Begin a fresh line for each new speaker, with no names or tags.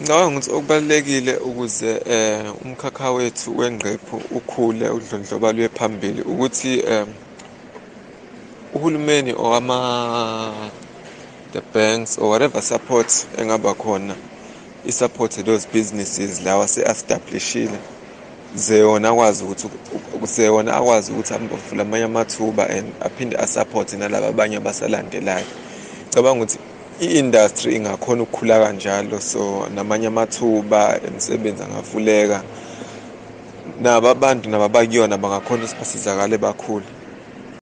Ngicabanga ukuthi okubalulekile ukuze umkhakha wethu wengqephu ukhule udlondloba luye phambili ukuthi uhulumeni or the banks or whatever support engaba khona i-support those businesses lawa ase-establish-ile ze wona akwazi ukuthi ze wona akwazi ukuthi avule amanye amathuba and aphinde asapothe nalaba abanye abasalandelayo. Ngicabanga ukuthi i-industry ingakhona ukukhula kanjalo so namanye amathuba emisebenzi angavuleka nabo abantu nabo abakuyona bangakhona ukuthi basizakale bakhule.